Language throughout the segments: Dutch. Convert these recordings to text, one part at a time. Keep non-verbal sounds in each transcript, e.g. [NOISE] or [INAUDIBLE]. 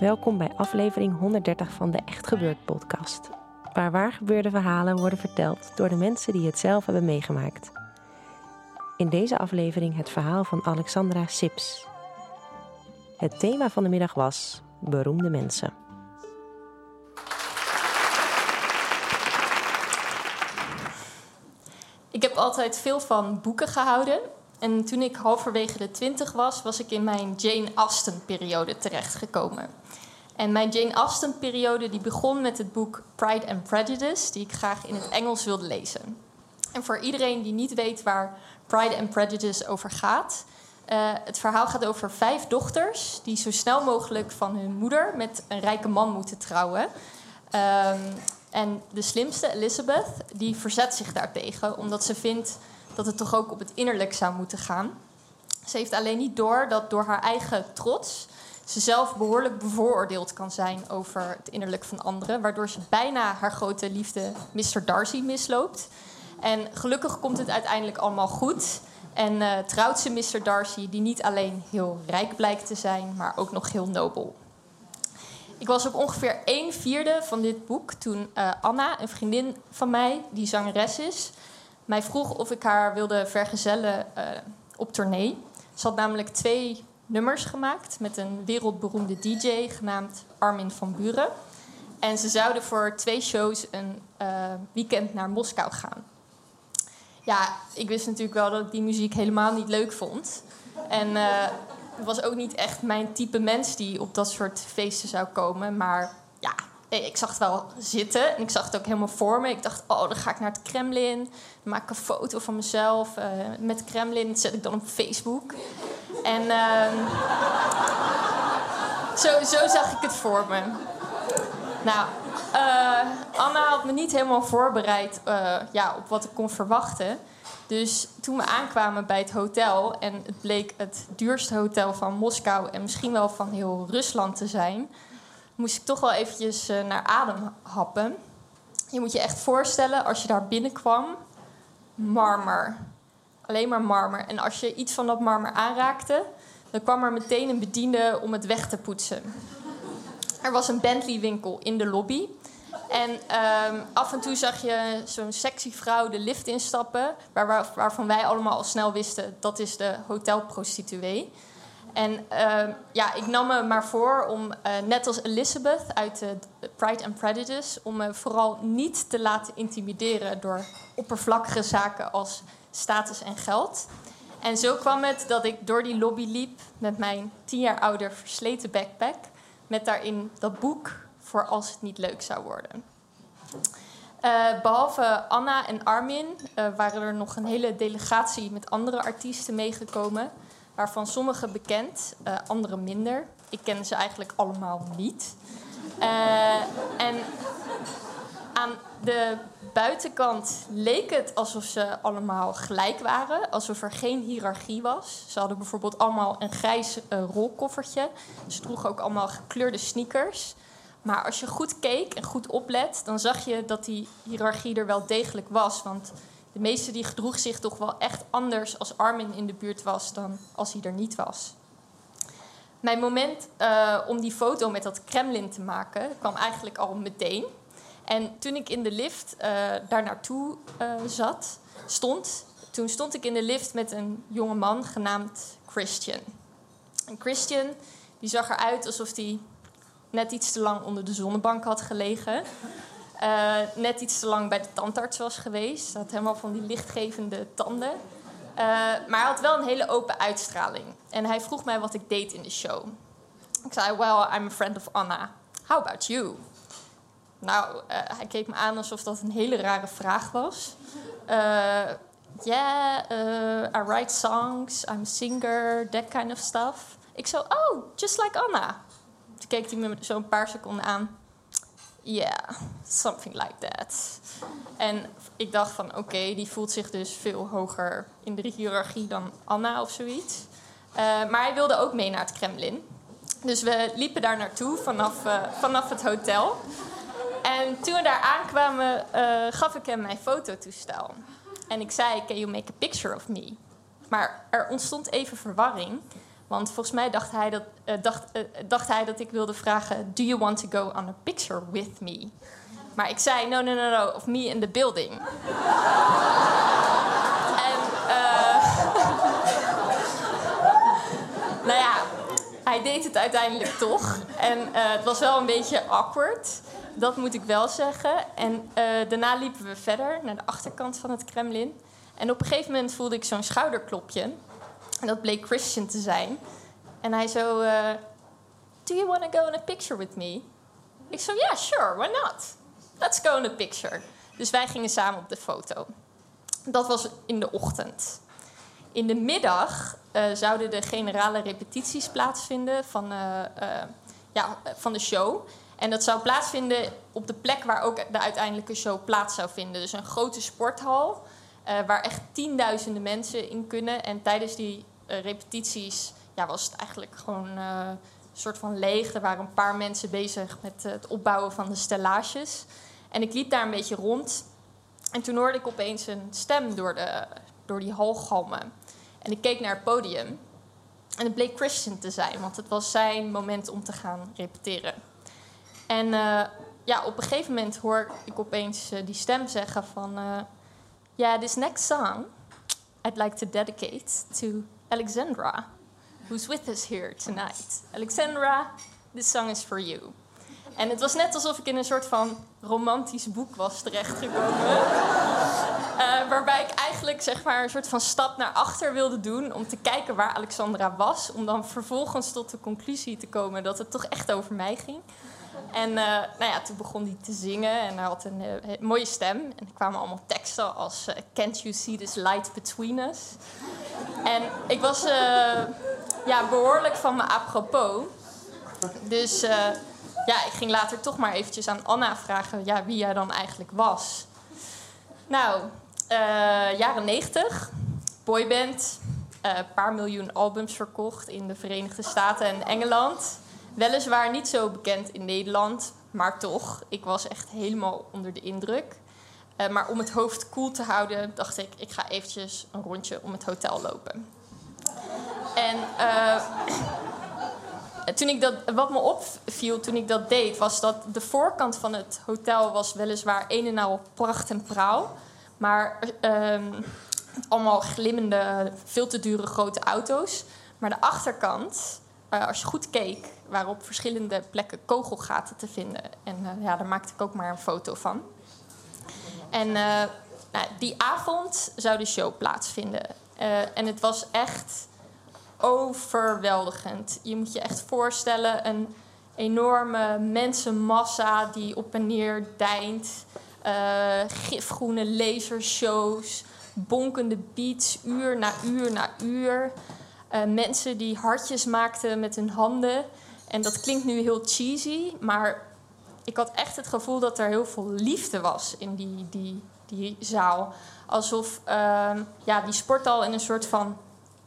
Welkom bij aflevering 130 van de Echt Gebeurd podcast. Waar waar gebeurde verhalen worden verteld door de mensen die het zelf hebben meegemaakt. In deze aflevering het verhaal van Alexandra Sips. Het thema van de middag was beroemde mensen. Ik heb altijd veel van boeken gehouden. En toen ik halverwege de twintig was, was ik in mijn Jane Austen-periode terechtgekomen. En mijn Jane Austen-periode die begon met het boek Pride and Prejudice, die ik graag in het Engels wilde lezen. En voor iedereen die niet weet waar Pride and Prejudice over gaat, uh, het verhaal gaat over vijf dochters die zo snel mogelijk van hun moeder met een rijke man moeten trouwen. Um, en de slimste, Elizabeth, die verzet zich daartegen, omdat ze vindt dat het toch ook op het innerlijk zou moeten gaan. Ze heeft alleen niet door dat door haar eigen trots ze zelf behoorlijk bevooroordeeld kan zijn over het innerlijk van anderen, waardoor ze bijna haar grote liefde Mr. Darcy misloopt. En gelukkig komt het uiteindelijk allemaal goed. En uh, trouwt ze Mr. Darcy, die niet alleen heel rijk blijkt te zijn, maar ook nog heel nobel. Ik was op ongeveer een vierde van dit boek toen uh, Anna, een vriendin van mij, die zangeres is, mij vroeg of ik haar wilde vergezellen uh, op tournee. Ze had namelijk twee nummers gemaakt met een wereldberoemde DJ genaamd Armin van Buren. En ze zouden voor twee shows een uh, weekend naar Moskou gaan. Ja, ik wist natuurlijk wel dat ik die muziek helemaal niet leuk vond. En uh, het was ook niet echt mijn type mens die op dat soort feesten zou komen. Maar ik zag het wel zitten en ik zag het ook helemaal voor me. Ik dacht, oh, dan ga ik naar het Kremlin. Maak een foto van mezelf uh, met Kremlin. Dat zet ik dan op Facebook. En uh, zo, zo zag ik het voor me. Nou, uh, Anna had me niet helemaal voorbereid ja, op wat ik kon verwachten. Dus toen we aankwamen bij het hotel en het bleek het duurste hotel van Moskou en misschien wel van heel Rusland te zijn, moest ik toch wel eventjes uh, naar adem happen. Je moet je echt voorstellen, als je daar binnenkwam, marmer. Alleen maar marmer. En als je iets van dat marmer aanraakte, dan kwam er meteen een bediende om het weg te poetsen. Er was een Bentley-winkel in de lobby. En um, af en toe zag je zo'n sexy vrouw de lift instappen, waar, waarvan wij allemaal al snel wisten dat is de hotelprostituee. En uh, ja, ik nam me maar voor om, uh, net als Elizabeth uit Pride and Prejudice, om me vooral niet te laten intimideren door oppervlakkige zaken als status en geld. En zo kwam het dat ik door die lobby liep met mijn tien jaar oude versleten backpack, met daarin dat boek voor als het niet leuk zou worden. Uh, behalve Anna en Armin uh, waren er nog een hele delegatie met andere artiesten meegekomen, waarvan sommige bekend, uh, andere minder. Ik ken ze eigenlijk allemaal niet. en aan de buitenkant leek het alsof ze allemaal gelijk waren, alsof er geen hiërarchie was. Ze hadden bijvoorbeeld allemaal een grijs rolkoffertje. Ze droegen ook allemaal gekleurde sneakers. Maar als je goed keek en goed oplet, dan zag je dat die hiërarchie er wel degelijk was. Want de meeste die gedroeg zich toch wel echt anders als Armin in de buurt was dan als hij er niet was. Mijn moment uh, om die foto met dat Kremlin te maken kwam eigenlijk al meteen. En toen ik in de lift uh, daar naartoe uh, zat, stond, toen stond ik in de lift met een jonge man genaamd Christian. En Christian die zag eruit alsof hij net iets te lang onder de zonnebank had gelegen. Eh, net iets te lang bij de tandarts was geweest. Had helemaal van die lichtgevende tanden. Eh, maar hij had wel een hele open uitstraling. En hij vroeg mij wat ik deed in de show. Ik zei, well, I'm a friend of Anna. How about you? Nou, eh, hij keek me aan alsof dat een hele rare vraag was. Yeah, I write songs, I'm a singer, that kind of stuff. Ik zo, oh, just like Anna. Toen keek hij me zo'n paar seconden aan. Yeah, something like that. En ik dacht van, oké, die voelt zich dus veel hoger in de hiërarchie dan Anna of zoiets. Uh, maar hij wilde ook mee naar het Kremlin. Dus we liepen daar naartoe vanaf, uh, vanaf het hotel. En toen we daar aankwamen, uh, gaf ik hem mijn fototoestel. En ik zei, can you make a picture of me? Maar er ontstond even verwarring. Want volgens mij dacht hij dat, uh, dacht, uh, dacht hij dat ik wilde vragen... Do you want to go on a picture with me? Maar ik zei, no, no, no, no, of me in the building. [LAUGHS] en, [LAUGHS] nou ja, hij deed het uiteindelijk toch. En het was wel een beetje awkward. Dat moet ik wel zeggen. En daarna liepen we verder naar de achterkant van het Kremlin. En op een gegeven moment voelde ik zo'n schouderklopje. En dat bleek Christian te zijn. En hij zo... Uh, Do you want to go in a picture with me? Ik zo, ja, yeah, sure, why not? Let's go in a picture. Dus wij gingen samen op de foto. Dat was in de ochtend. In de middag uh, zouden de generale repetities plaatsvinden van, ja, van de show. En dat zou plaatsvinden op de plek waar ook de uiteindelijke show plaats zou vinden. Dus een grote sporthal waar echt tienduizenden mensen in kunnen. En tijdens die repetities ja, was het eigenlijk gewoon uh, een soort van leeg. Er waren een paar mensen bezig met het opbouwen van de stellages. En ik liep daar een beetje rond. En toen hoorde ik opeens een stem door, de, door die hal galmen. En ik keek naar het podium. En het bleek Christian te zijn, want het was zijn moment om te gaan repeteren. En ja, op een gegeven moment hoor ik opeens die stem zeggen van... Ja, yeah, this next song I'd like to dedicate to Alexandra, who's with us here tonight. Alexandra, this song is for you. En het was net alsof ik in een soort van romantisch boek was terechtgekomen. Uh, waarbij ik eigenlijk zeg maar een soort van stap naar achter wilde doen om te kijken waar Alexandra was. Om dan vervolgens tot de conclusie te komen dat het toch echt over mij ging. En uh, nou ja, toen begon hij te zingen en hij had een uh, mooie stem. En er kwamen allemaal teksten als Can't you see this light between us? En ik was ja, behoorlijk van me apropos. Dus ja, ik ging later toch maar eventjes aan Anna vragen ja, wie jij dan eigenlijk was. Nou, jaren negentig, boyband, een paar miljoen albums verkocht in de Verenigde Staten en Engeland. Weliswaar niet zo bekend in Nederland, maar toch. Ik was echt helemaal onder de indruk. Uh, maar om het hoofd koel te houden, dacht ik, ik ga eventjes een rondje om het hotel lopen. En uh, [CLEARS THROAT] toen ik dat, wat me opviel toen ik dat deed, was dat de voorkant van het hotel was weliswaar een en al pracht en praal. Maar uh, allemaal glimmende, veel te dure grote auto's. Maar de achterkant, uh, als je goed keek, waren op verschillende plekken kogelgaten te vinden. En ja, daar maakte ik ook maar een foto van. En uh, nou, die avond zou de show plaatsvinden. Uh, en het was echt overweldigend. Je moet je echt voorstellen, een enorme mensenmassa die op en neer deint. gifgroene lasershows, bonkende beats, uur na uur na uur. mensen die hartjes maakten met hun handen. En dat klinkt nu heel cheesy, maar ik had echt het gevoel dat er heel veel liefde was in die, die, die zaal. Alsof uh, ja, die in een soort van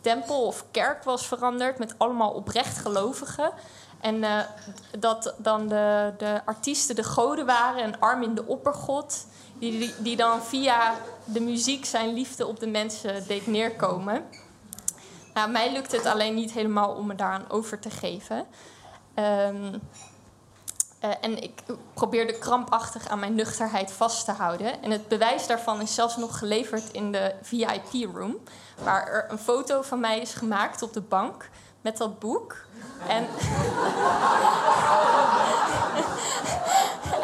tempel of kerk was veranderd met allemaal oprecht gelovigen. En uh, dat dan de, de artiesten de goden waren en Armin de oppergod, die, die, dan via de muziek zijn liefde op de mensen deed neerkomen. Nou, mij lukt het alleen niet helemaal om me daaraan over te geven. Um, uh, en ik probeerde krampachtig aan mijn nuchterheid vast te houden. En het bewijs daarvan is zelfs nog geleverd in de VIP-room. Waar er een foto van mij is gemaakt op de bank met dat boek. En, [LAUGHS]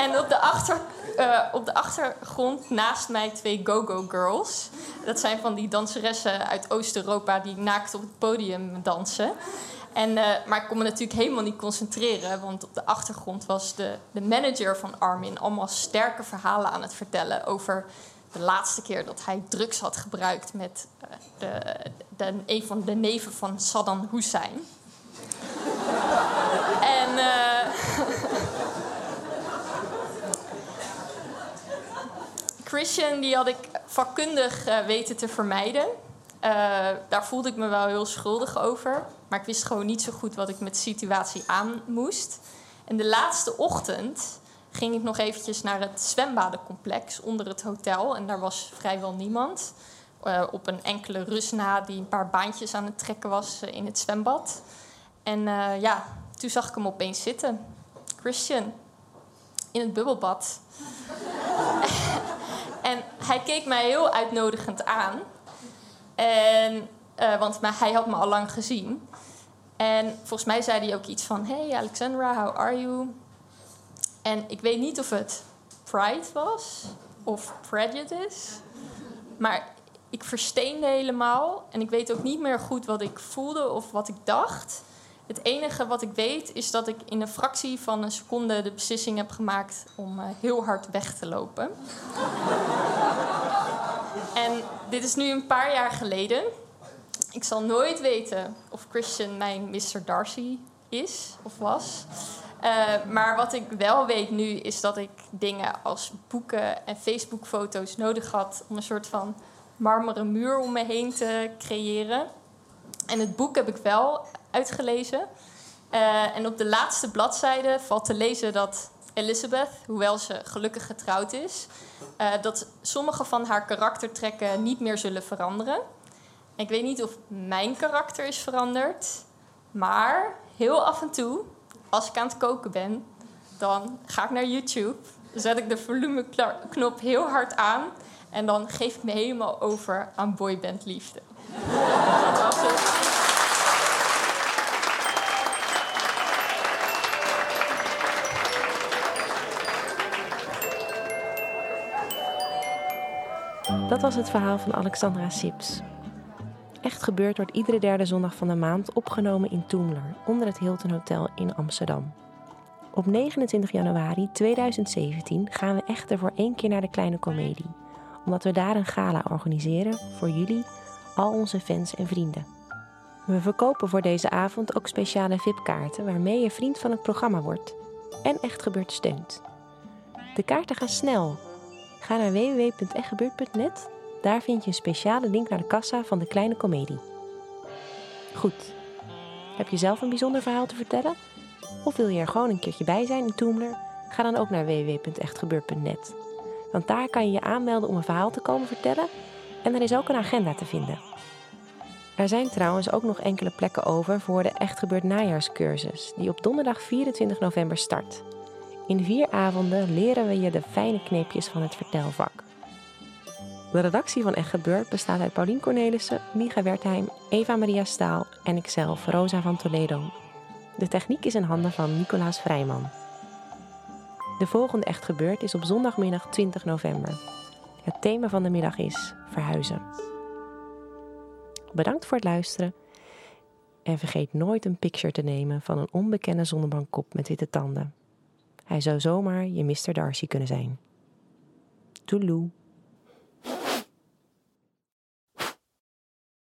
en op de achter, eh, op de achtergrond naast mij twee Go-Go Girls. Dat zijn van die danseressen uit Oost-Europa die naakt op het podium dansen. En, eh, maar ik kon me natuurlijk helemaal niet concentreren, want op de achtergrond was de, de manager van Armin allemaal sterke verhalen aan het vertellen over de laatste keer dat hij drugs had gebruikt met eh, de, een van de neven van Saddam Hussein. en. eh, [LAUGHS] Christian die had ik vakkundig weten te vermijden. Eh, daar voelde ik me wel heel schuldig over. Maar ik wist gewoon niet zo goed wat ik met de situatie aan moest. En de laatste ochtend ging ik nog eventjes naar het zwembadencomplex onder het hotel. En daar was vrijwel niemand. Eh, op een enkele Rus na die een paar baantjes aan het trekken was eh, in het zwembad. En ja, toen zag ik hem opeens zitten. Christian, in het bubbelbad. [LAUGHS] en hij keek mij heel uitnodigend aan. Eh, want maar hij had me al lang gezien. En volgens mij zei hij ook iets van... Hey Alexandra, how are you? En ik weet niet of het pride was of prejudice. Maar ik versteende helemaal. En ik weet ook niet meer goed wat ik voelde of wat ik dacht. Het enige wat ik weet is dat ik in een fractie van een seconde de beslissing heb gemaakt om eh, heel hard weg te lopen. En dit is nu een paar jaar geleden. Ik zal nooit weten of Christian mijn Mr. Darcy is of was. Eh, maar wat ik wel weet nu is dat ik dingen als boeken en Facebook-foto's nodig had om een soort van marmeren muur om me heen te creëren. En het boek heb ik wel uitgelezen. Eh, en op de laatste bladzijde valt te lezen dat Elizabeth, hoewel ze gelukkig getrouwd is, eh, dat sommige van haar karaktertrekken niet meer zullen veranderen. En ik weet niet of mijn karakter is veranderd, maar heel af en toe, als ik aan het koken ben, dan ga ik naar YouTube, zet ik de volumeknop heel hard aan en dan geef ik me helemaal over aan boybandliefde. Dat was het verhaal van Alexandra Sips. Echt gebeurd wordt iedere derde zondag van de maand opgenomen in Toemler, onder het Hilton Hotel in Amsterdam. Op 29 januari 2017 gaan we echter voor één keer naar de Kleine Comedie, omdat we daar een gala organiseren voor jullie, al onze fans en vrienden. We verkopen voor deze avond ook speciale VIP-kaarten waarmee je vriend van het programma wordt en Echt Gebeurd steunt. De kaarten gaan snel. Ga naar www.echtgebeurd.net. Daar vind je een speciale link naar de kassa van de Kleine Comedie. Goed. Heb je zelf een bijzonder verhaal te vertellen? Of wil je er gewoon een keertje bij zijn in Toemler? Ga dan ook naar www.echtgebeurd.net. Want daar kan je je aanmelden om een verhaal te komen vertellen en er is ook een agenda te vinden. Er zijn trouwens ook nog enkele plekken over voor de Echt Gebeurd najaarscursus, die op donderdag 24 november start. In vier avonden leren we je de fijne kneepjes van het vertelvak. De redactie van Echt Gebeurd bestaat uit Paulien Cornelissen, Micha Wertheim, Eva Maria Staal en ikzelf, Rosa van Toledo. De techniek is in handen van Nicolaas Vrijman. De volgende Echt Gebeurd is op zondagmiddag 20 november. Het thema van de middag is verhuizen. Bedankt voor het luisteren. En vergeet nooit een picture te nemen van een onbekende zonnebankkop met witte tanden. Hij zou zomaar je Mr. Darcy kunnen zijn. Toeloe.